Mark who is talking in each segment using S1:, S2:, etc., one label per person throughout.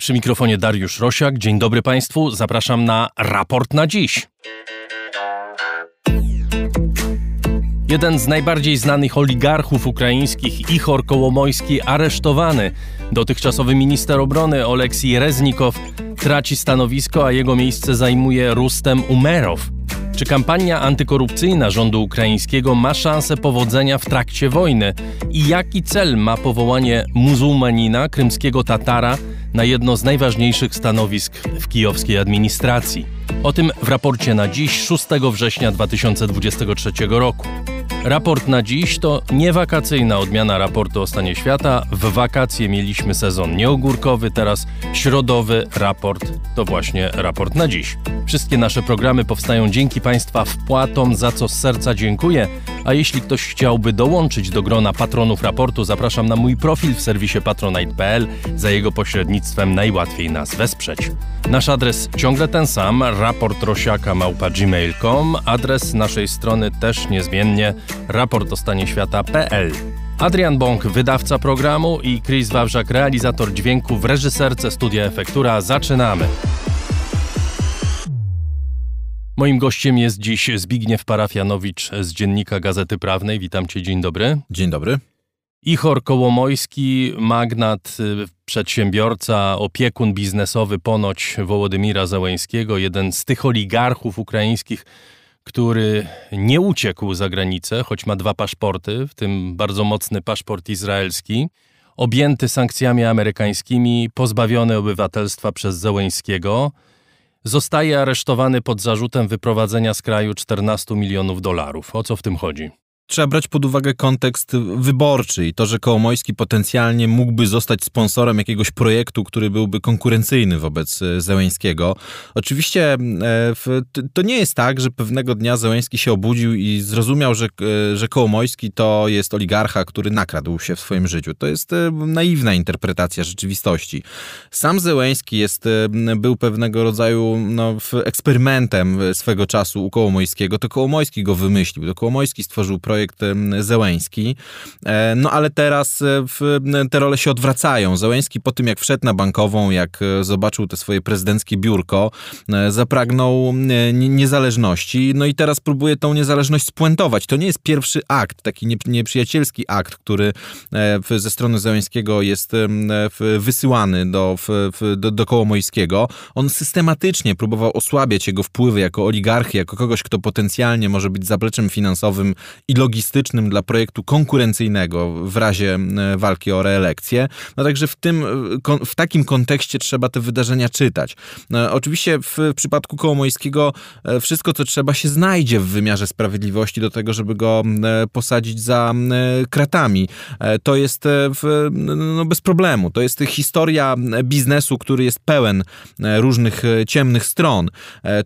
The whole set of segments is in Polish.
S1: Przy mikrofonie Dariusz Rosiak. Dzień dobry Państwu. Zapraszam na raport na dziś. Jeden z najbardziej znanych oligarchów ukraińskich, Ichor Kołomojski, aresztowany. Dotychczasowy minister obrony Oleksij Reznikow traci stanowisko, a jego miejsce zajmuje Rustem Umerow. Czy kampania antykorupcyjna rządu ukraińskiego ma szansę powodzenia w trakcie wojny? I jaki cel ma powołanie muzułmanina, krymskiego Tatara, na jedno z najważniejszych stanowisk w kijowskiej administracji? O tym w raporcie na dziś, 6 września 2023 roku. Raport na dziś to niewakacyjna odmiana raportu o stanie świata. W wakacje mieliśmy sezon nieogórkowy, teraz środowy raport to właśnie raport na dziś. Wszystkie nasze programy powstają dzięki Państwa wpłatom, za co z serca dziękuję. A jeśli ktoś chciałby dołączyć do grona patronów raportu, zapraszam na mój profil w serwisie patronite.pl. Za jego pośrednictwem najłatwiej nas wesprzeć. Nasz adres ciągle ten sam, raportrosiaka.gmail.com. Adres naszej strony też niezmiennie raport o stanie świata.pl. Adrian Bąk, wydawca programu i Chris Wawrzak, realizator dźwięku w reżyserce Studia Efektura. Zaczynamy! Moim gościem jest dziś Zbigniew Parafianowicz z Dziennika Gazety Prawnej. Witam cię, dzień dobry.
S2: Dzień dobry.
S1: Ichor Kołomojski, magnat, y, przedsiębiorca, opiekun biznesowy ponoć Wołodymira Załęskiego, jeden z tych oligarchów ukraińskich, który nie uciekł za granicę, choć ma dwa paszporty, w tym bardzo mocny paszport izraelski, objęty sankcjami amerykańskimi, pozbawiony obywatelstwa przez Załęskiego, zostaje aresztowany pod zarzutem wyprowadzenia z kraju 14 milionów dolarów. O co w tym chodzi?
S2: Trzeba brać pod uwagę kontekst wyborczy i to, że Kołomojski potencjalnie mógłby zostać sponsorem jakiegoś projektu, który byłby konkurencyjny wobec e, Zełęńskiego. Oczywiście e, to nie jest tak, że pewnego dnia Zełęński się obudził i zrozumiał, że, e, że Kołomojski to jest oligarcha, który nakradł się w swoim życiu. To jest naiwna interpretacja rzeczywistości. Sam Zełęński jest, był pewnego rodzaju no, eksperymentem swego czasu u Kołomojskiego. To Kołomojski go wymyślił. To Kołomojski stworzył projekt projekt Zełęński. E, no ale teraz e, te role się odwracają. Zełęński po tym, jak wszedł na bankową, jak e, zobaczył te swoje prezydenckie biurko, zapragnął niezależności, no i teraz próbuje tą niezależność spuentować. To nie jest pierwszy akt, taki nieprzyjacielski akt, który ze strony Zełęńskiego jest wysyłany do, do, do. On systematycznie próbował osłabiać jego wpływy jako oligarchy, jako kogoś, kto potencjalnie może być zapleczem finansowym i logistycznym dla projektu konkurencyjnego w razie e, walki o reelekcję. No także w, tym, e, w takim kontekście trzeba te wydarzenia czytać. No, oczywiście w przypadku Kołomojskiego e, wszystko, co trzeba, się znajdzie w wymiarze sprawiedliwości do tego, żeby go posadzić za kratami. To jest w, no, bez problemu. To jest historia biznesu, który jest pełen różnych ciemnych stron.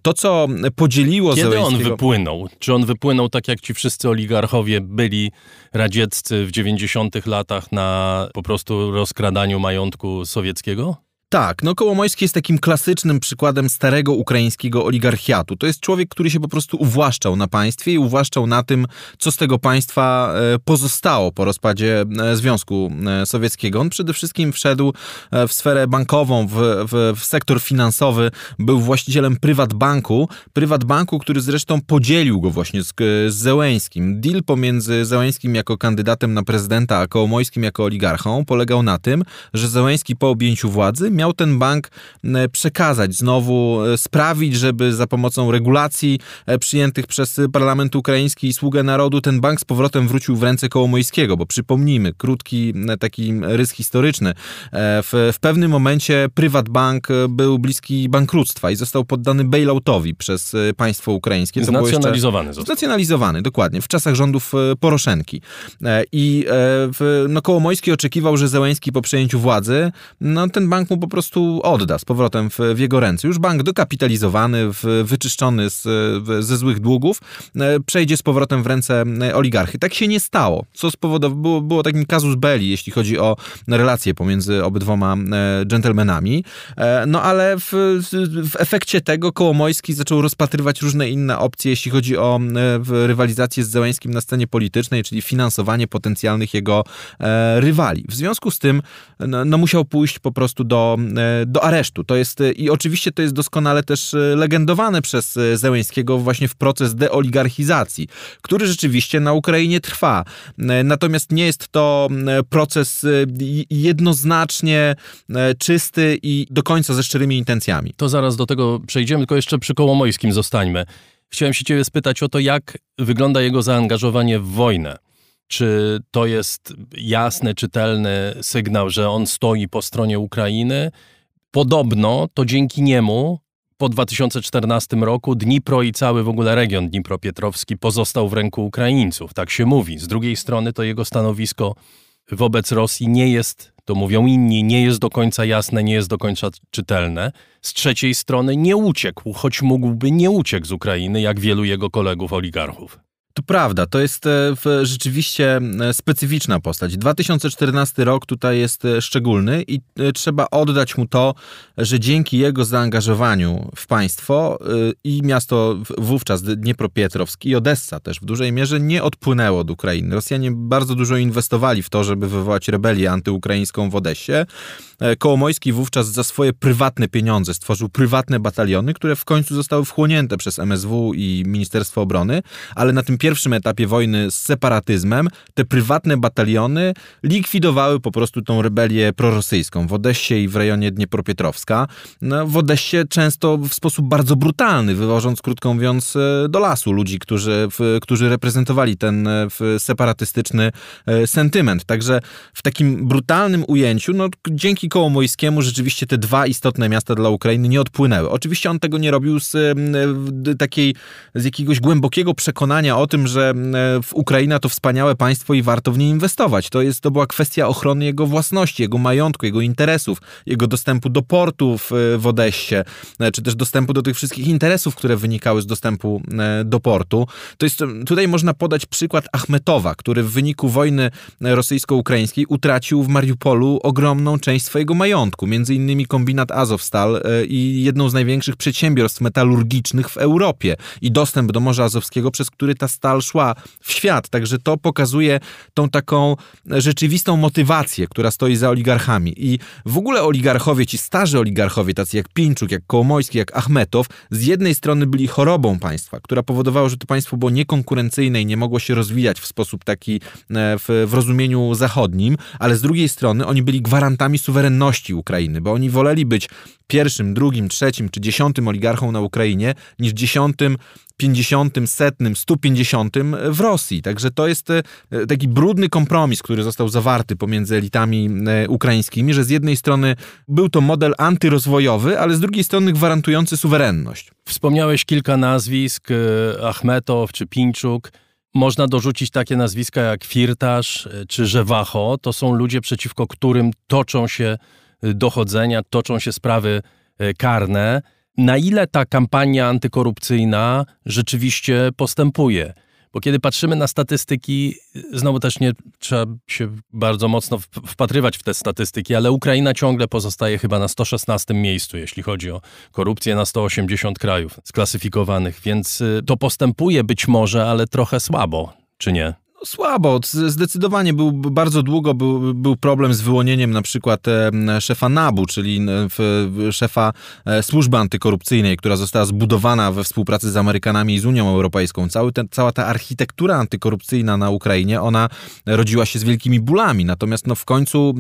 S2: To, co podzieliło
S1: Kiedy on wypłynął? Czy on wypłynął tak jak ci wszyscy oligarchowie oligarchowie byli radzieccy w 90 latach na po prostu rozkradaniu majątku sowieckiego?
S2: Tak, no Kołomojski jest takim klasycznym przykładem starego ukraińskiego oligarchiatu. To jest człowiek, który się po prostu uwłaszczał na państwie i uwłaszczał na tym, co z tego państwa e, pozostało po rozpadzie e, Związku e, Sowieckiego. On przede wszystkim wszedł w sferę bankową, w, w, w sektor finansowy, był właścicielem prywatbanku, prywatbanku, który zresztą podzielił go właśnie z, z. Deal pomiędzy Zełęńskim jako kandydatem na prezydenta, a Kołomojskim jako oligarchą polegał na tym, że Zełęński po objęciu władzy miał ten bank przekazać, znowu e, sprawić, żeby za pomocą regulacji e, przyjętych przez parlament ukraiński i Sługę Narodu ten bank z powrotem wrócił w ręce Kołomojskiego, bo przypomnijmy, krótki taki rys historyczny. E, w, w pewnym momencie prywat bank był bliski bankructwa i został poddany bailoutowi przez państwo ukraińskie.
S1: To Znacjonalizowany
S2: został. Znacjonalizowany, dokładnie, w czasach rządów Poroszenki. I no, Kołomojski oczekiwał, że Zełęński po przejęciu władzy, no ten bank mu po prostu odda z powrotem w, w jego ręce. Już bank dokapitalizowany, w, wyczyszczony z, w, ze złych długów, e, przejdzie z powrotem w ręce e, oligarchy. Tak się nie stało, co spowodowało, było, było takim kazus belli, jeśli chodzi o relacje pomiędzy obydwoma e, dżentelmenami. No ale w, w efekcie tego Kołomojski zaczął rozpatrywać różne inne opcje, jeśli chodzi o rywalizację z Zełańskim na scenie politycznej, czyli finansowanie potencjalnych jego rywali. W związku z tym no, no musiał pójść po prostu do do aresztu. To jest, I oczywiście to jest doskonale też legendowane przez Zełęńskiego właśnie w proces deoligarchizacji, który rzeczywiście na Ukrainie trwa. Natomiast nie jest to proces jednoznacznie czysty i do końca ze szczerymi intencjami.
S1: To zaraz do tego przejdziemy, tylko jeszcze przy Kołomojskim zostańmy. Chciałem się ciebie spytać o to, jak wygląda jego zaangażowanie w wojnę. Czy to jest jasny, czytelny sygnał, że on stoi po stronie Ukrainy? Podobno to dzięki niemu po 2014 roku Dnipro i cały w ogóle region dnipropietrowski pozostał w ręku Ukraińców. Tak się mówi. Z drugiej strony to jego stanowisko wobec Rosji nie jest, to mówią inni, nie jest do końca jasne, nie jest do końca czytelne. Z trzeciej strony nie uciekł, choć mógłby nie uciekł z Ukrainy, jak wielu jego kolegów oligarchów.
S2: To prawda, to jest e, rzeczywiście e, specyficzna postać. 2014 rok tutaj jest e, szczególny i trzeba oddać mu to, że dzięki jego zaangażowaniu w państwo i miasto wówczas Dniepropietrowsk i Odessa też w dużej mierze nie odpłynęło od Ukrainy. Rosjanie bardzo dużo inwestowali w to, żeby wywołać rebelię antyukraińską w Odessie. Kołomojski wówczas za swoje prywatne pieniądze stworzył prywatne bataliony, które w końcu zostały wchłonięte przez MSW i Ministerstwo Obrony, ale na tym pierwszym etapie wojny z separatyzmem te prywatne bataliony likwidowały po prostu tą rebelię prorosyjską w Odessie i w rejonie Dniepropietrowska. No, w Odessie często w sposób bardzo brutalny, wywożąc, krótko mówiąc, e, do lasu ludzi, którzy, w, którzy reprezentowali ten e, separatystyczny e, sentyment. Także w takim brutalnym ujęciu, no, dzięki Kołomojskiemu rzeczywiście te dwa istotne miasta dla Ukrainy nie odpłynęły. Oczywiście on tego nie robił z takiej, z jakiegoś głębokiego przekonania o tym, że e, Ukraina to wspaniałe państwo i warto w nie inwestować. To, jest, to była kwestia ochrony jego własności, jego majątku, jego interesów, jego dostępu do portów e, w Odessie, e, czy też dostępu do tych wszystkich interesów, które wynikały z dostępu do portu. To jest, tutaj można podać przykład Achmetowa, który w wyniku wojny rosyjsko-ukraińskiej utracił w Mariupolu ogromną część swojego majątku, między innymi kombinat Azovstal i jedną z największych przedsiębiorstw metalurgicznych w Europie i dostęp do Morza Azowskiego, przez który ta stal szła w świat. Także to pokazuje tą taką rzeczywistą motywację, która stoi za oligarchami. I w ogóle oligarchowie, ci starzy oligarchowie, tacy jak Pinczuk, jak Kołomojski, jak Achmetow, z jednej strony byli chorobą państwa, która powodowała, że to państwo było niekonkurencyjne i nie mogło się rozwijać w sposób taki e, w, w rozumieniu zachodnim, ale z drugiej strony oni byli gwarantami suwerenności Ukrainy, bo oni woleli być pierwszym, drugim, trzecim czy dziesiątym oligarchą na Ukrainie niż dziesiątym 50, setnym, 150 w Rosji. Także to jest e, taki brudny kompromis, który został zawarty pomiędzy elitami e, ukraińskimi, że z jednej strony był to model antyrozwojowy, ale z drugiej strony gwarantujący suwerenność.
S1: Wspomniałeś kilka nazwisk, e, Achmetow czy Pinczuk. Można dorzucić takie nazwiska jak Firtasz czy Żewacho. To są ludzie, przeciwko którym toczą się dochodzenia, toczą się sprawy karne na ile ta kampania antykorupcyjna rzeczywiście postępuje. Bo kiedy patrzymy na statystyki, znowu też nie trzeba się bardzo mocno wpatrywać w te statystyki, ale Ukraina ciągle pozostaje chyba na 116 miejscu, jeśli chodzi o korupcję na 180 krajów sklasyfikowanych, więc y, to postępuje być może, ale trochę słabo, czy nie?
S2: Słabo, zdecydowanie był bardzo długo był, był problem z wyłonieniem na przykład szefa NABU, czyli szefa e, służby antykorupcyjnej, która została zbudowana we współpracy z Amerykanami i z Unią Europejską. Cały ten, cała ta architektura antykorupcyjna na Ukrainie, ona rodziła się z wielkimi bólami, natomiast no w końcu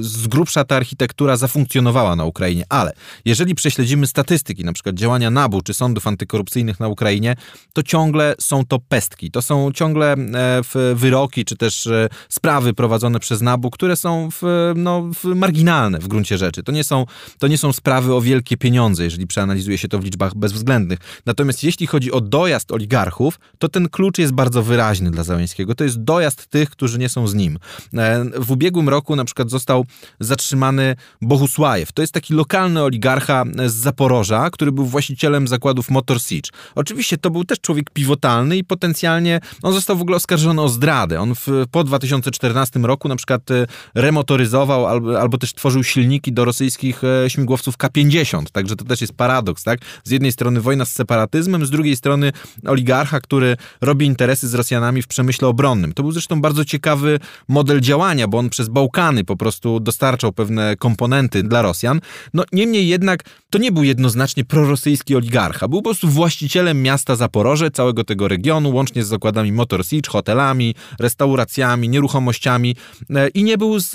S2: z grubsza ta architektura zafunkcjonowała na Ukrainie. Ale jeżeli prześledzimy statystyki, na przykład działania NABU czy sądów antykorupcyjnych na Ukrainie, to ciągle są to pestki. To są ciągle e, w wyroki, czy też e, sprawy prowadzone przez NABU, które są w, no, w marginalne w gruncie rzeczy. To nie, są, to nie są sprawy o wielkie pieniądze, jeżeli przeanalizuje się to w liczbach bezwzględnych. Natomiast jeśli chodzi o dojazd oligarchów, to ten klucz jest bardzo wyraźny dla Załęskiego. To jest dojazd tych, którzy nie są z nim. E, w ubiegłym roku na przykład został zatrzymany Bohusłajew. To jest taki lokalny oligarcha z Zaporoża, który był właścicielem zakładów Motor Siege. Oczywiście to był też człowiek pivotalny i potencjalnie on został w ogóle oskarżony o zdradę. On w, po 2014 roku na przykład e, remotoryzował albo, albo też tworzył silniki do rosyjskich e, śmigłowców K-50, także to też jest paradoks, tak? Z jednej strony wojna z separatyzmem, z drugiej strony oligarcha, który robi interesy z Rosjanami w przemyśle obronnym. To był zresztą bardzo ciekawy model działania, bo on przez Bałkany po prostu dostarczał pewne komponenty dla Rosjan. No niemniej jednak to nie był jednoznacznie prorosyjski oligarcha. Był po prostu właścicielem miasta Zaporoże, całego tego regionu, łącznie z zakładami Motor Siege, hotelami, restauracjami, nieruchomościami e, i nie był z,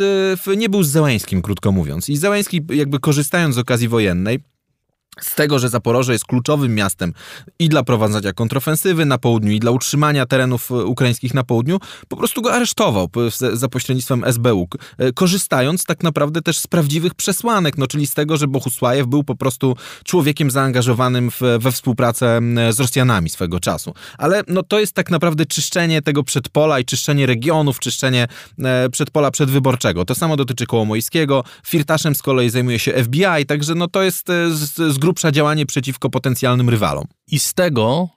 S2: nie był z Zełęskim, krótko mówiąc. I Zełęski jakby korzystając z okazji wojennej, z tego, że Zaporoże jest kluczowym miastem i dla prowadzenia kontrofensywy na południu, i dla utrzymania terenów e, ukraińskich na południu, po prostu go aresztował za pośrednictwem SBU, e, korzystając tak naprawdę też z prawdziwych przesłanek, no czyli z tego, że Bohusłajew był po prostu człowiekiem zaangażowanym w, we współpracę z Rosjanami swego czasu. Ale no to jest tak naprawdę czyszczenie tego przedpola i czyszczenie regionów, czyszczenie e, przedpola przedwyborczego. To samo dotyczy Kołomojskiego, Firtaszem z kolei zajmuje się FBI, także no to jest z, z grubsza działanie przeciwko potencjalnym rywalom.
S1: I z tego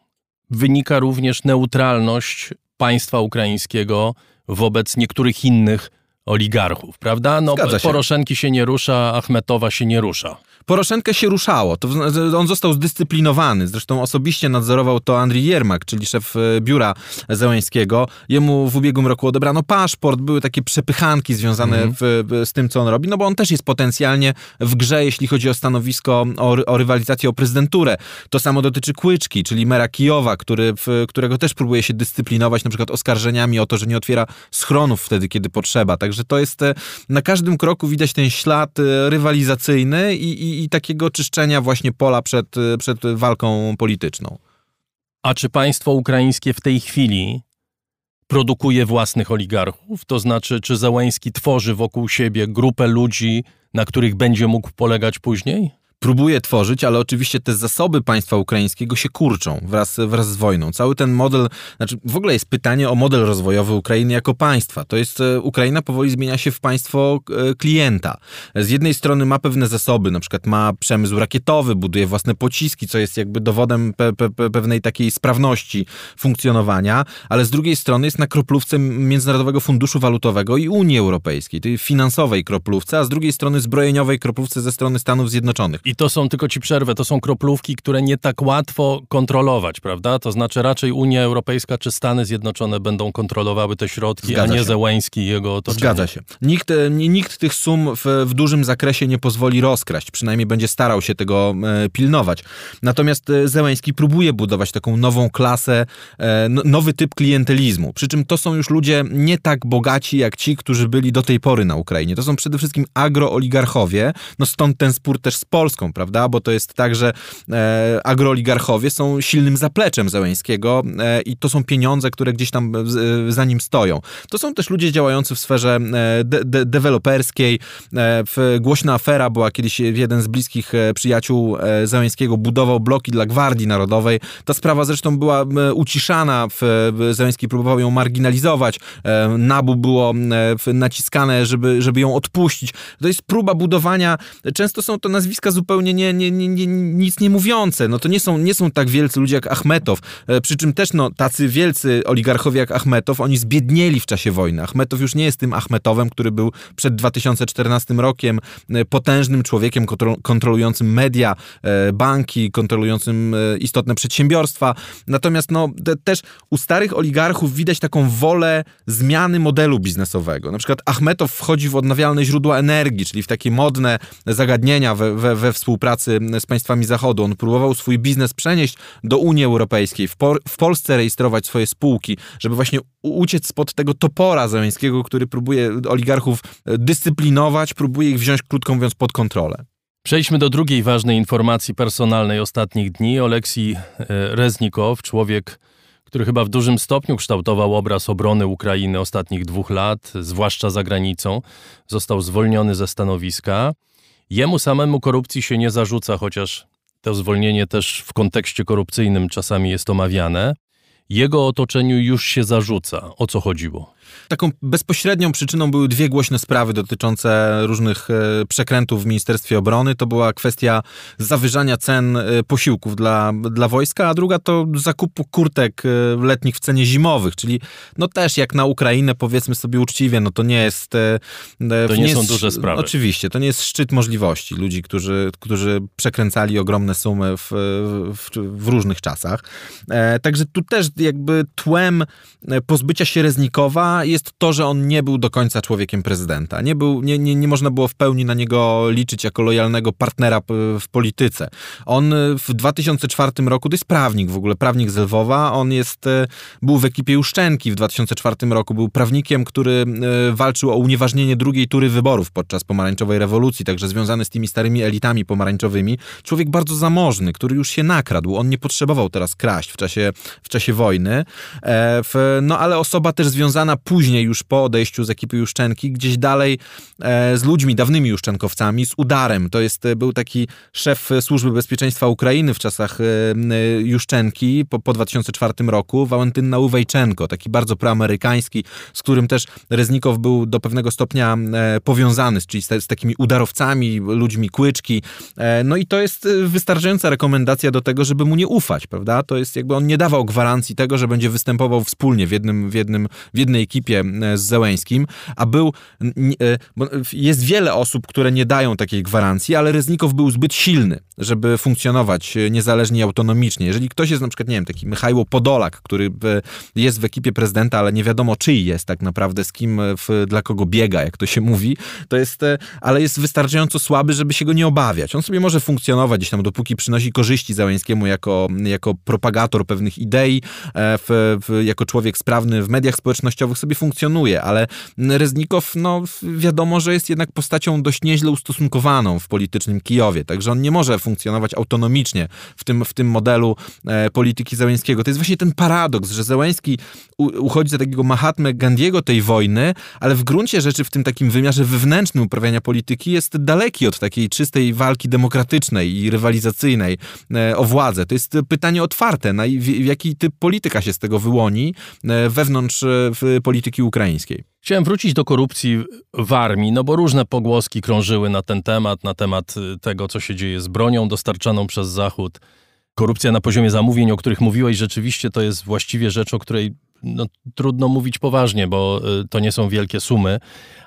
S1: wynika również neutralność państwa ukraińskiego wobec niektórych innych oligarchów, prawda? No. Poroszenki się nie rusza, Achmetowa się nie rusza.
S2: Poroszenkę się ruszało. To, on został zdyscyplinowany. Zresztą osobiście nadzorował to Andrii Jermak, czyli szef e, biura Zełańskiego. Jemu w ubiegłym roku odebrano paszport, były takie przepychanki związane mm. w, z tym, co on robi, no bo on też jest potencjalnie w grze, jeśli chodzi o stanowisko, o, o rywalizację o prezydenturę. To samo dotyczy Kłyczki, czyli mera Kijowa, który, w, którego też próbuje się dyscyplinować na przykład oskarżeniami o to, że nie otwiera schronów wtedy, kiedy potrzeba. Także to jest, e, na każdym kroku widać ten ślad e, rywalizacyjny i, i i, takiego czyszczenia właśnie pola przed, przed walką polityczną.
S1: A czy państwo ukraińskie w tej chwili produkuje własnych oligarchów? To znaczy, czy Załęski tworzy wokół siebie grupę ludzi, na których będzie mógł polegać później?
S2: Próbuje tworzyć, ale oczywiście te zasoby państwa ukraińskiego się kurczą wraz, wraz z wojną. Cały ten model, znaczy w ogóle jest pytanie o model rozwojowy Ukrainy jako państwa. To jest, e, Ukraina powoli zmienia się w państwo e, klienta. Z jednej strony ma pewne zasoby, na przykład ma przemysł rakietowy, buduje własne pociski, co jest jakby dowodem pe, pe, pewnej takiej sprawności funkcjonowania, ale z drugiej strony jest na kroplówce Międzynarodowego Funduszu Walutowego i Unii Europejskiej, tej finansowej kroplówce, a z drugiej strony zbrojeniowej kroplówce ze strony Stanów Zjednoczonych.
S1: I to są, tylko ci przerwę, to są kroplówki, które nie tak łatwo kontrolować, prawda? To znaczy raczej Unia Europejska czy Stany Zjednoczone będą kontrolowały te środki, Zgadza a nie się. Zełęński i jego otoczenie.
S2: Zgadza się. Nikt, e, nikt tych sum w, w dużym zakresie nie pozwoli rozkraść, przynajmniej będzie starał się tego e, pilnować. Natomiast e, Zełęński próbuje budować taką nową klasę, e, nowy typ klientelizmu. Przy czym to są już ludzie nie tak bogaci jak ci, którzy byli do tej pory na Ukrainie. To są przede wszystkim agrooligarchowie, no stąd ten spór też z Polską prawda? Bo to jest tak, że e, agrooligarchowie są silnym zapleczem Zełęńskiego e, i to są pieniądze, które gdzieś tam e, za nim stoją. To są też ludzie działający w sferze e, de, de, deweloperskiej. E, głośna afera była kiedyś jeden z bliskich e, przyjaciół Zełęńskiego budował bloki dla Gwardii Narodowej. Ta sprawa zresztą była uciszana, Zełęński próbował ją marginalizować. Nabu było naciskane, żeby, żeby ją odpuścić. To jest próba budowania, często są to nazwiska zupełnie zupełnie nie, nie, nie, nic nie mówiące. No to nie są, nie są tak wielcy ludzie jak Achmetow. E, przy czym też no, tacy wielcy oligarchowie jak Achmetow, oni zbiednieli w czasie wojny. Achmetow już nie jest tym Achmetowem, który był przed 2014 rokiem e, potężnym człowiekiem kontrolującym media, e, banki, kontrolującym istotne przedsiębiorstwa. Natomiast no, te, też u starych oligarchów widać taką wolę zmiany modelu biznesowego. Na przykład Achmetow wchodzi w odnawialne źródła energii, czyli w takie modne zagadnienia we, we, we współpracy z państwami Zachodu. On próbował swój biznes przenieść do Unii Europejskiej, w, w Polsce rejestrować swoje spółki, żeby właśnie uciec spod tego topora zamiańskiego, który próbuje oligarchów e, dyscyplinować, próbuje ich wziąć, krótko mówiąc, pod kontrolę.
S1: Przejdźmy do drugiej ważnej informacji personalnej ostatnich dni. Oleksij e, Reznikow, człowiek, który chyba w dużym stopniu kształtował obraz obrony Ukrainy ostatnich dwóch lat, zwłaszcza za granicą, został zwolniony ze stanowiska. Jemu samemu korupcji się nie zarzuca, chociaż to zwolnienie też w kontekście korupcyjnym czasami jest omawiane. Jego otoczeniu już się zarzuca. O co chodziło?
S2: Taką bezpośrednią przyczyną były dwie głośne sprawy dotyczące różnych e, przekrętów w Ministerstwie Obrony. To była kwestia zawyżania cen e, posiłków dla, dla wojska, a druga to zakupu kurtek e, letnich w cenie zimowych, czyli no też jak na Ukrainę powiedzmy sobie uczciwie, no to nie jest...
S1: To nie, nie są jest, duże sprawy.
S2: Oczywiście, to nie jest szczyt możliwości ludzi, którzy, którzy przekręcali ogromne sumy w, w, w różnych czasach. Także tu też jakby tłem pozbycia się Reznikowa jest to, że on nie był do końca człowiekiem prezydenta. Nie, był, nie, nie, nie można było w pełni na niego liczyć jako lojalnego partnera w polityce. On w 2004 roku, to jest prawnik w ogóle, prawnik z Lwowa, on jest, e, był w ekipie Juszczenki w 2004 roku, był prawnikiem, który e, walczył o unieważnienie drugiej tury wyborów podczas pomarańczowej rewolucji, także związany z tymi starymi elitami pomarańczowymi. Człowiek bardzo zamożny, który już się nakradł. On nie potrzebował teraz kraść w czasie, w czasie wojny. E, no ale osoba też związana później już po odejściu z ekipy Juszczenki, gdzieś dalej e, z ludźmi, dawnymi Juszczenkowcami, z Udarem. To jest, e, był taki szef Służby Bezpieczeństwa Ukrainy w czasach e, Juszczenki po, po 2004 roku, Wałentynna Uwejczenko, taki bardzo proamerykański, z którym też Reznikow był do pewnego stopnia powiązany, czyli z, z takimi udarowcami, ludźmi kłyczki. No i to jest wystarczająca rekomendacja do tego, żeby mu nie ufać, prawda? To jest jakby on nie dawał gwarancji tego, że będzie występował wspólnie w jednym, w jednym, w jednej ekipie e, z Zełęskim, a był, e, jest wiele osób, które nie dają takiej gwarancji, ale Reznikow był zbyt silny, żeby funkcjonować e, niezależnie i autonomicznie. Jeżeli ktoś jest na przykład, nie wiem, taki Michał Podolak, który jest w ekipie prezydenta, ale nie wiadomo czyj jest tak naprawdę, z kim, w, dla kogo biega, jak to się mówi, to jest, ale jest wystarczająco słaby, żeby się go nie obawiać. On sobie może funkcjonować gdzieś tam, dopóki przynosi korzyści Załęskiemu jako, jako propagator pewnych idei, w, w, jako człowiek sprawny w mediach społecznościowych sobie funkcjonuje, ale Reznikow, no wiadomo, że jest jednak postacią dość nieźle ustosunkowaną w politycznym Kijowie, także on nie może funkcjonować autonomicznie w tym, w tym modelu e, polityki Zełęńskiego. To jest właśnie ten paradoks, że Zełęński uchodzi za takiego Mahatmę Gandiego tej wojny, ale w gruncie rzeczy w tym takim wymiarze wewnętrznym uprawiania polityki jest daleki od takiej czystej walki demokratycznej i rywalizacyjnej e, o władzę. To jest pytanie otwarte, na w, w jaki typ polityka się z tego wyłoni e, wewnątrz w polityki ukraińskiej.
S1: Chciałem wrócić do korupcji w armii, no bo różne pogłoski krążyły na ten temat, na temat y, tego, co się dzieje z bronią dostarczaną przez Zachód. Korupcja na poziomie zamówień, o których mówiłeś, rzeczywiście to jest właściwie rzecz, o której no, trudno mówić poważnie, bo y, to nie są wielkie sumy,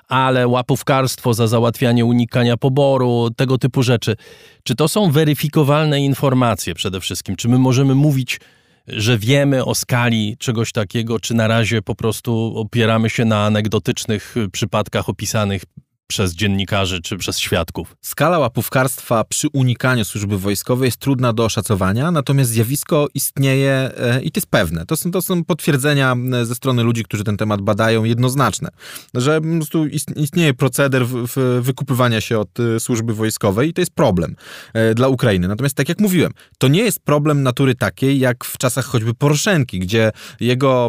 S1: ale łapówkarstwo za załatwianie unikania poboru, tego typu rzeczy. Czy to są weryfikowalne informacje przede wszystkim? Czy my możemy mówić że wiemy o skali czegoś takiego, czy na razie po prostu opieramy się na anegdotycznych przypadkach opisanych przez dziennikarzy czy przez świadków.
S2: Skala łapówkarstwa przy unikaniu służby wojskowej jest trudna do oszacowania, natomiast zjawisko istnieje e, i to jest pewne. To są, to są potwierdzenia ze strony ludzi, którzy ten temat badają, jednoznaczne, że po prostu istnieje proceder w, w wykupywania się od e, służby wojskowej i to jest problem e, dla Ukrainy. Natomiast tak jak mówiłem, to nie jest problem natury takiej, jak w czasach choćby Poroszenki, gdzie jego,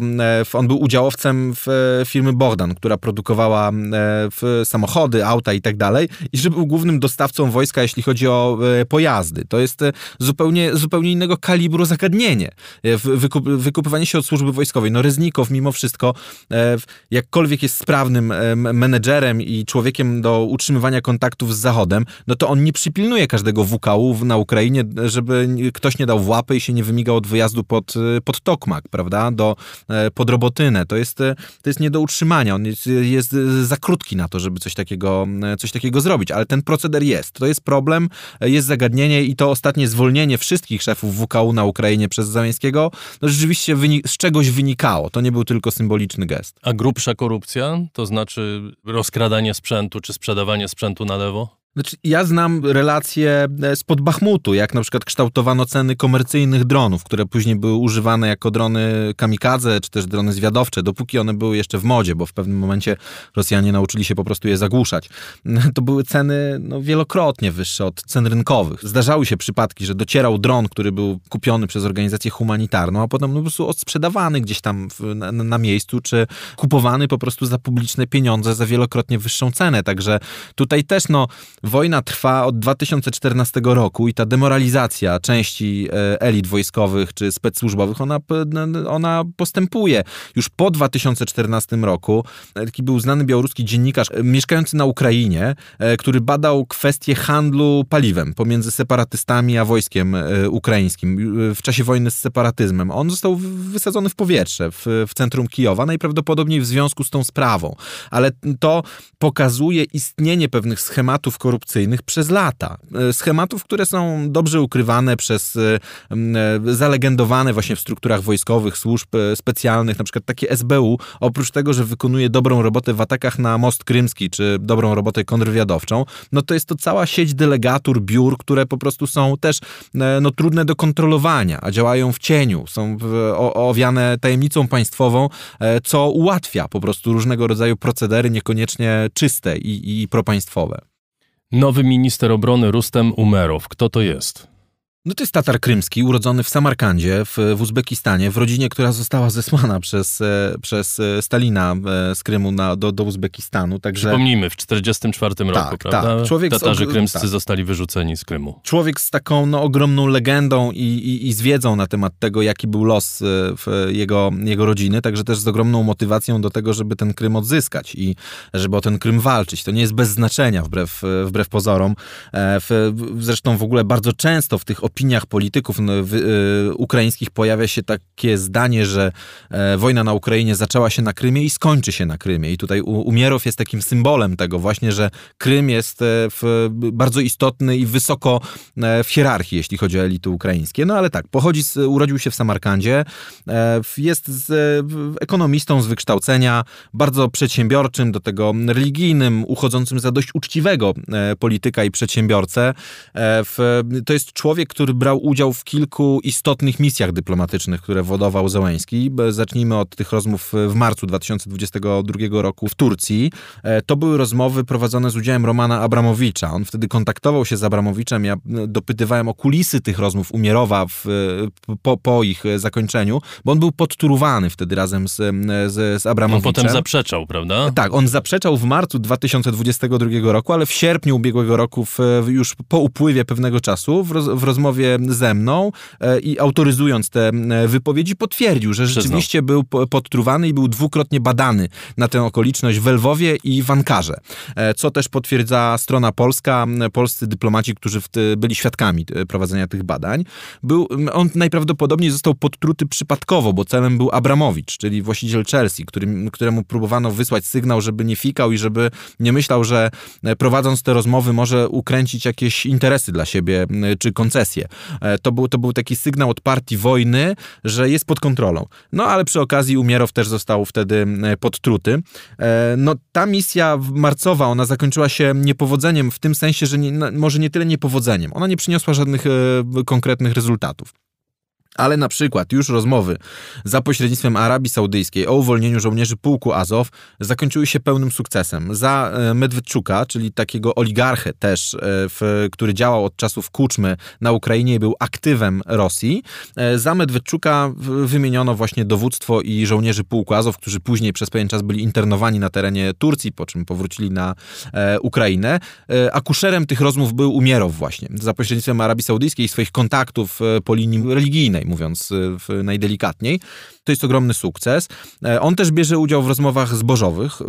S2: on był udziałowcem w firmy Bogdan, która produkowała w samochody, samochody, auta i tak dalej, i że był głównym dostawcą wojska, jeśli chodzi o e, pojazdy. To jest e, zupełnie, zupełnie innego kalibru zagadnienie. E, wykup, wykupywanie się od służby wojskowej. No Reznikow mimo wszystko, jakkolwiek jest sprawnym menedżerem i człowiekiem do utrzymywania kontaktów z Zachodem, no to on nie przypilnuje każdego WKU na Ukrainie, żeby ktoś nie dał w łapy i się nie wymigał od wyjazdu pod, pod Tokmak, prawda, do, pod Robotynę. To jest, to jest nie do utrzymania. On jest, jest za krótki na to, żeby coś takiego takiego, e, coś takiego zrobić, ale ten proceder jest. To jest problem, e, jest zagadnienie i to ostatnie zwolnienie wszystkich szefów WKU na Ukrainie przez Załęskiego no rzeczywiście z czegoś wynikało. To nie był tylko symboliczny gest.
S1: A grubsza korupcja? To znaczy rozkradanie sprzętu czy sprzedawanie sprzętu na lewo?
S2: Znaczy, ja znam relacje e, spod Bachmutu, jak na przykład kształtowano ceny komercyjnych dronów, które później były używane jako drony kamikadze, czy też drony zwiadowcze, dopóki one były jeszcze w modzie, bo w pewnym momencie Rosjanie nauczyli się po prostu je zagłuszać. To były ceny no, wielokrotnie wyższe od cen rynkowych. Zdarzały się przypadki, że docierał dron, który był kupiony przez organizację humanitarną, a potem no, po prostu odsprzedawany gdzieś tam w, na, na miejscu, czy kupowany po prostu za publiczne pieniądze za wielokrotnie wyższą cenę. Także tutaj też no wojna trwa od 2014 roku i ta demoralizacja części e, elit wojskowych czy specsłużbowych, ona, ona postępuje. Już po 2014 roku taki był znany białoruski dziennikarz mieszkający na Ukrainie, który badał kwestie handlu paliwem pomiędzy separatystami a wojskiem ukraińskim w czasie wojny z separatyzmem. On został wysadzony w powietrze w, w centrum Kijowa, najprawdopodobniej w związku z tą sprawą. Ale to pokazuje istnienie pewnych schematów korupcyjnych przez lata. E, schematów, które są dobrze ukrywane przez, e, e, zalegendowane właśnie w strukturach wojskowych, służb specjalnych, na przykład takie SBU, oprócz tego, że wykonuje dobrą robotę w atakach na most krymski, czy dobrą robotę kontrwywiadowczą, no to jest to cała sieć delegatur, biur, które po prostu są też no, trudne do kontrolowania, a działają w cieniu, są owiane tajemnicą państwową, co ułatwia po prostu różnego rodzaju procedery niekoniecznie czyste i, i propaństwowe.
S1: Nowy minister obrony Rustem Umerow. Kto to jest?
S2: No to jest Tatar Krymski, urodzony w Samarkandzie, w, w Uzbekistanie, w rodzinie, która została zesłana przez, e, przez e, Stalina e, z Krymu na, do, do Uzbekistanu.
S1: Także... Przypomnijmy, w 1944 tak, roku, prawda? Tak. Człowiek Tatarzy z, krymscy tak. zostali wyrzuceni z Krymu.
S2: Człowiek z taką no, ogromną legendą i, i, i z wiedzą na temat tego, jaki był los jego, jego rodziny, także też z ogromną motywacją do tego, żeby ten Krym odzyskać i żeby o ten Krym walczyć. To nie jest bez znaczenia, wbrew, wbrew pozorom. W, zresztą w ogóle bardzo często w tych opiniach polityków no, y, ukraińskich pojawia się takie zdanie, że e, wojna na Ukrainie zaczęła się na Krymie i skończy się na Krymie. I tutaj Umierow jest takim symbolem tego właśnie, że Krym jest e, bardzo istotny i wysoko e, w hierarchii, jeśli chodzi o elity ukraińskie. No ale tak, pochodzi z, urodził się w Samarkandzie, jest z, ekonomistą z wykształcenia, bardzo przedsiębiorczym, do tego religijnym, uchodzącym za dość uczciwego polityka i przedsiębiorcę. To jest człowiek, który brał udział w kilku istotnych misjach dyplomatycznych, które wodował Zełański. Zacznijmy od tych rozmów w marcu 2022 roku w Turcji. E, to były rozmowy prowadzone z udziałem Romana Abramowicza. On wtedy kontaktował się z Abramowiczem. Ja e, dopytywałem o kulisy tych rozmów Umierowa w, po, po ich zakończeniu, bo on był podturowany wtedy razem z, z, z Abramowiczem.
S1: On potem zaprzeczał, prawda?
S2: Tak, on zaprzeczał w marcu 2022 roku, ale w sierpniu ubiegłego roku, w, już po upływie pewnego czasu, w, roz, w rozmowie rozmowie ze mną e, i autoryzując te e, wypowiedzi potwierdził, że rzeczywiście był podtruwany i był dwukrotnie badany na tę okoliczność w Lwowie i w Ankarze. E, co też potwierdza strona polska, polscy dyplomaci, którzy byli świadkami prowadzenia tych badań. Był, on najprawdopodobniej został podtruty przypadkowo, bo celem był Abramowicz, czyli właściciel Chelsea, którym, któremu próbowano wysłać sygnał, żeby nie fikał i żeby nie myślał, że prowadząc te rozmowy może ukręcić jakieś interesy dla siebie czy koncesje. E, to był, to był taki sygnał od partii wojny, że jest pod kontrolą. No ale przy okazji Umierow też został wtedy e, podtruty. E, no ta misja marcowa, ona zakończyła się niepowodzeniem w tym sensie, że nie, może nie tyle niepowodzeniem. Ona nie przyniosła żadnych konkretnych rezultatów ale na przykład już rozmowy za pośrednictwem Arabii Saudyjskiej o uwolnieniu żołnierzy pułku Azow zakończyły się pełnym sukcesem. Za e, Medwedczuka, czyli takiego oligarchę też, e, w, który działał od czasów Kuczmy na Ukrainie i był aktywem Rosji, e, za Medwedczuka wymieniono właśnie dowództwo i żołnierzy pułku Azow, którzy później przez pewien czas byli internowani na terenie Turcji, po czym powrócili na Ukrainę. Akuszerem tych rozmów był Umierow właśnie, za pośrednictwem Arabii Saudyjskiej i swoich kontaktów po linii religijnej mówiąc y, najdelikatniej. To jest ogromny sukces. E, on też bierze udział w rozmowach zbożowych.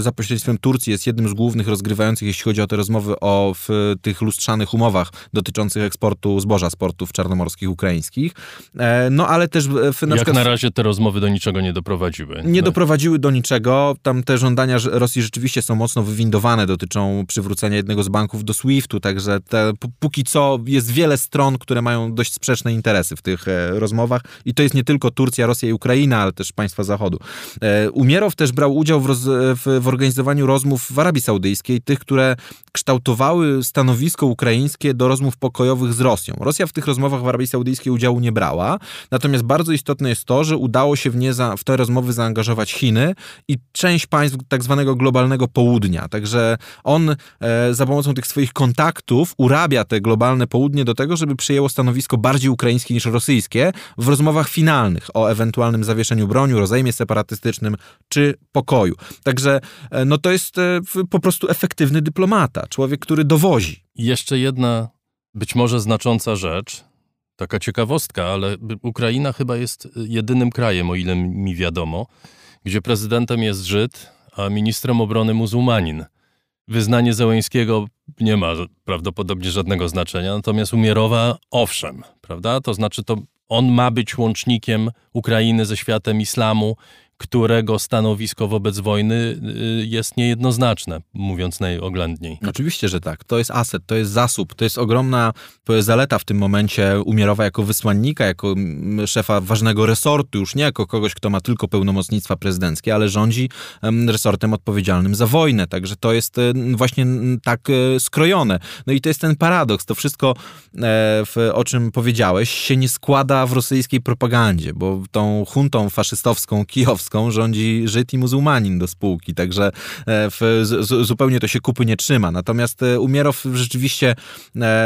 S2: Za pośrednictwem Turcji jest jednym z głównych rozgrywających, jeśli chodzi o te rozmowy o tych lustrzanych umowach dotyczących eksportu zboża z portów czarnomorskich ukraińskich. E, no ale też... W,
S1: na Jak na razie te rozmowy do niczego nie doprowadziły.
S2: Nie no. doprowadziły do niczego. Tam te żądania Rosji rzeczywiście są mocno wywindowane, dotyczą przywrócenia jednego z banków do SWIFT-u, także te, póki co jest wiele stron, które mają dość sprzeczne interesy w tych e, rozmowach i to jest nie tylko Turcja, Rosja i Ukraina, ale też państwa Zachodu. E, Umierow też brał udział w, roz, w, w organizowaniu rozmów w Arabii Saudyjskiej, tych, które kształtowały stanowisko ukraińskie do rozmów pokojowych z Rosją. Rosja w tych rozmowach w Arabii Saudyjskiej udziału nie brała, natomiast bardzo istotne jest to, że udało się w, nie za, w te rozmowy zaangażować Chiny i część państw tak zwanego globalnego południa. Także on e, za pomocą tych swoich kontaktów urabia te globalne południe do tego, żeby przyjęło stanowisko bardziej ukraińskie niż rosyjskie w rozmowach finalnych o ewentualnych ewentualnym zawieszeniu broni, rozejmie separatystycznym czy pokoju. Także e, no to jest e, po prostu efektywny dyplomata, człowiek, który dowozi.
S1: Jeszcze jedna być może znacząca rzecz, taka ciekawostka, ale Ukraina chyba jest jedynym krajem, o ile mi wiadomo, gdzie prezydentem jest Żyd, a ministrem obrony muzułmanin. Wyznanie Zełęńskiego nie ma prawdopodobnie żadnego znaczenia, natomiast Umierowa owszem, prawda? To znaczy to on ma być łącznikiem Ukrainy ze światem islamu którego stanowisko wobec wojny y, jest niejednoznaczne, mówiąc najoględniej.
S2: Oczywiście, że tak. To jest aset, to jest zasób, to jest ogromna to jest zaleta w tym momencie Umierowa jako wysłannika, jako mm, szefa ważnego resortu, już nie jako kogoś, kto ma tylko pełnomocnictwa prezydenckie, ale rządzi resortem odpowiedzialnym za wojnę. Także to jest właśnie tak e, skrojone. No i to jest ten paradoks. To wszystko, e, o czym powiedziałeś, się nie składa w rosyjskiej propagandzie, bo tą huntą faszystowską, kijowską rządzi Żyd i muzułmanin do spółki, także e, w, z, zupełnie to się kupy nie trzyma. Natomiast e, Umierow rzeczywiście e,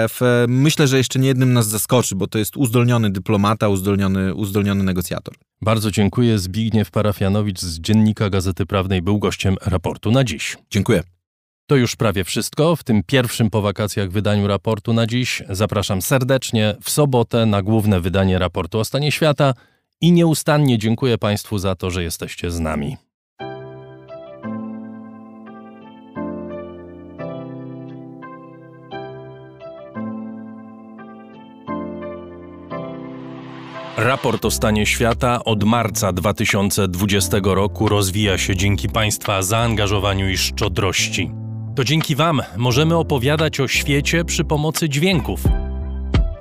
S2: w, myślę, że jeszcze nie jednym nas zaskoczy, bo to jest uzdolniony dyplomata, uzdolniony, uzdolniony negocjator.
S1: Bardzo dziękuję. Zbigniew Parafianowicz z Dziennika Gazety Prawnej był gościem raportu na dziś.
S2: Dziękuję.
S1: To już prawie wszystko w tym pierwszym po wakacjach wydaniu raportu na dziś. Zapraszam serdecznie w sobotę na główne wydanie raportu o stanie świata – i nieustannie dziękuję Państwu za to, że jesteście z nami. Raport o stanie świata od marca 2020 roku rozwija się dzięki Państwa zaangażowaniu i szczodrości. To dzięki Wam możemy opowiadać o świecie przy pomocy dźwięków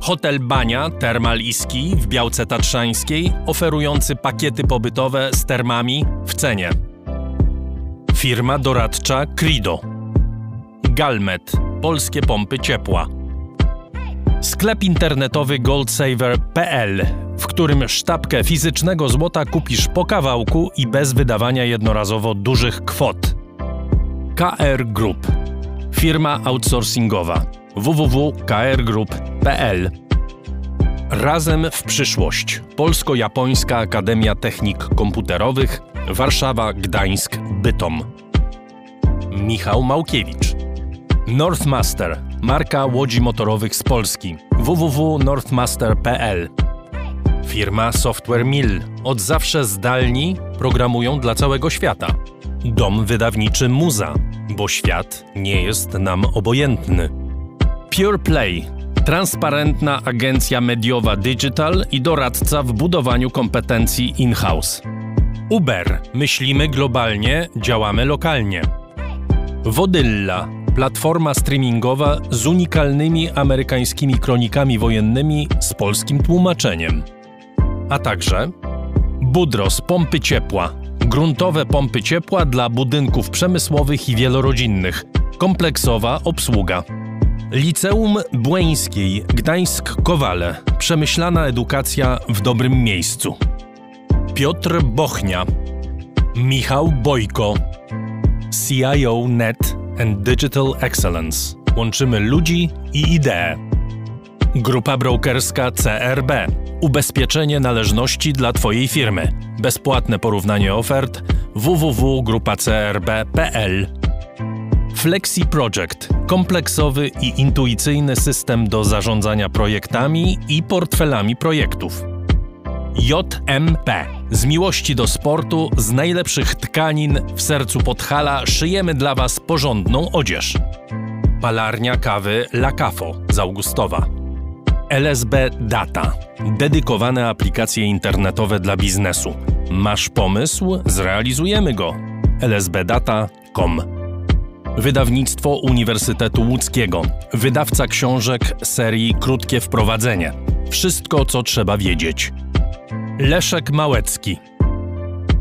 S1: Hotel Bania Termal Iski w Białce Tatrzańskiej, oferujący pakiety pobytowe z termami w cenie. Firma doradcza Crido. Galmet polskie pompy ciepła. Sklep internetowy goldsaver.pl, w którym sztabkę fizycznego złota kupisz po kawałku i bez wydawania jednorazowo dużych kwot. KR Group. Firma outsourcingowa www.krgroup.pl Razem w przyszłość. Polsko-Japońska Akademia Technik Komputerowych Warszawa, Gdańsk, Bytom. Michał Małkiewicz. Northmaster, marka łodzi motorowych z Polski. www.northmaster.pl Firma Software Mill. Od zawsze zdalni programują dla całego świata. Dom wydawniczy Muza, bo świat nie jest nam obojętny. Pure Play. Transparentna agencja mediowa digital i doradca w budowaniu kompetencji in-house. Uber. Myślimy globalnie, działamy lokalnie. Wodylla. Platforma streamingowa z unikalnymi amerykańskimi kronikami wojennymi z polskim tłumaczeniem. A także Budros pompy ciepła. Gruntowe pompy ciepła dla budynków przemysłowych i wielorodzinnych. Kompleksowa obsługa. Liceum Błeńskiej, Gdańsk-Kowale. Przemyślana edukacja w dobrym miejscu. Piotr Bochnia. Michał Bojko. CIO Net and Digital Excellence. Łączymy ludzi i idee. Grupa brokerska CRB. Ubezpieczenie należności dla Twojej firmy. Bezpłatne porównanie ofert www.grupacrb.pl Flexi Project kompleksowy i intuicyjny system do zarządzania projektami i portfelami projektów. JMP z miłości do sportu, z najlepszych tkanin w sercu Podhala szyjemy dla Was porządną odzież. Palarnia kawy La Cafo z Augustowa. LSB Data. Dedykowane aplikacje internetowe dla biznesu. Masz pomysł? Zrealizujemy go. lsbdata.com Wydawnictwo Uniwersytetu Łódzkiego. Wydawca książek serii Krótkie Wprowadzenie. Wszystko, co trzeba wiedzieć. Leszek Małecki.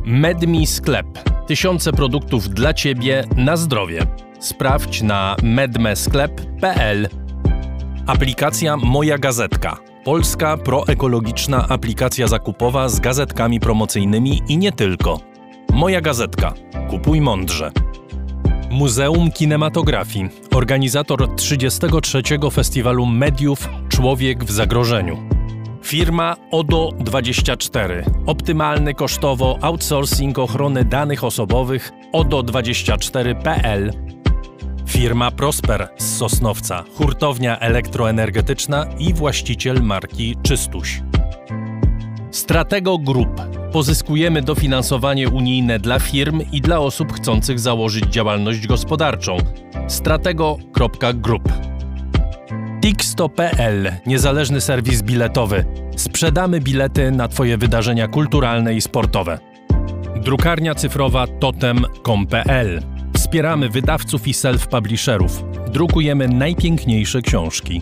S1: MedMi Sklep. Tysiące produktów dla Ciebie na zdrowie. Sprawdź na medmesklep.pl. Aplikacja Moja Gazetka. Polska proekologiczna aplikacja zakupowa z gazetkami promocyjnymi i nie tylko. Moja Gazetka. Kupuj mądrze. Muzeum Kinematografii. Organizator 33. Festiwalu Mediów Człowiek w Zagrożeniu. Firma ODO24. Optymalny kosztowo outsourcing ochrony danych osobowych ODO24.pl. Firma Prosper z Sosnowca, hurtownia elektroenergetyczna i właściciel marki Czystuś. Stratego Group. Pozyskujemy dofinansowanie unijne dla firm i dla osób chcących założyć działalność gospodarczą. Stratego.group. Tixto.pl, niezależny serwis biletowy. Sprzedamy bilety na Twoje wydarzenia kulturalne i sportowe. Drukarnia cyfrowa totem.com.pl. Wspieramy wydawców i self-publisherów. Drukujemy najpiękniejsze książki.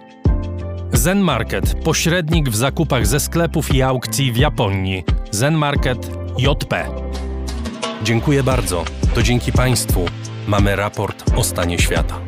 S1: Zen Market pośrednik w zakupach ze sklepów i aukcji w Japonii. Zen Market JP. Dziękuję bardzo. To dzięki Państwu mamy raport o stanie świata.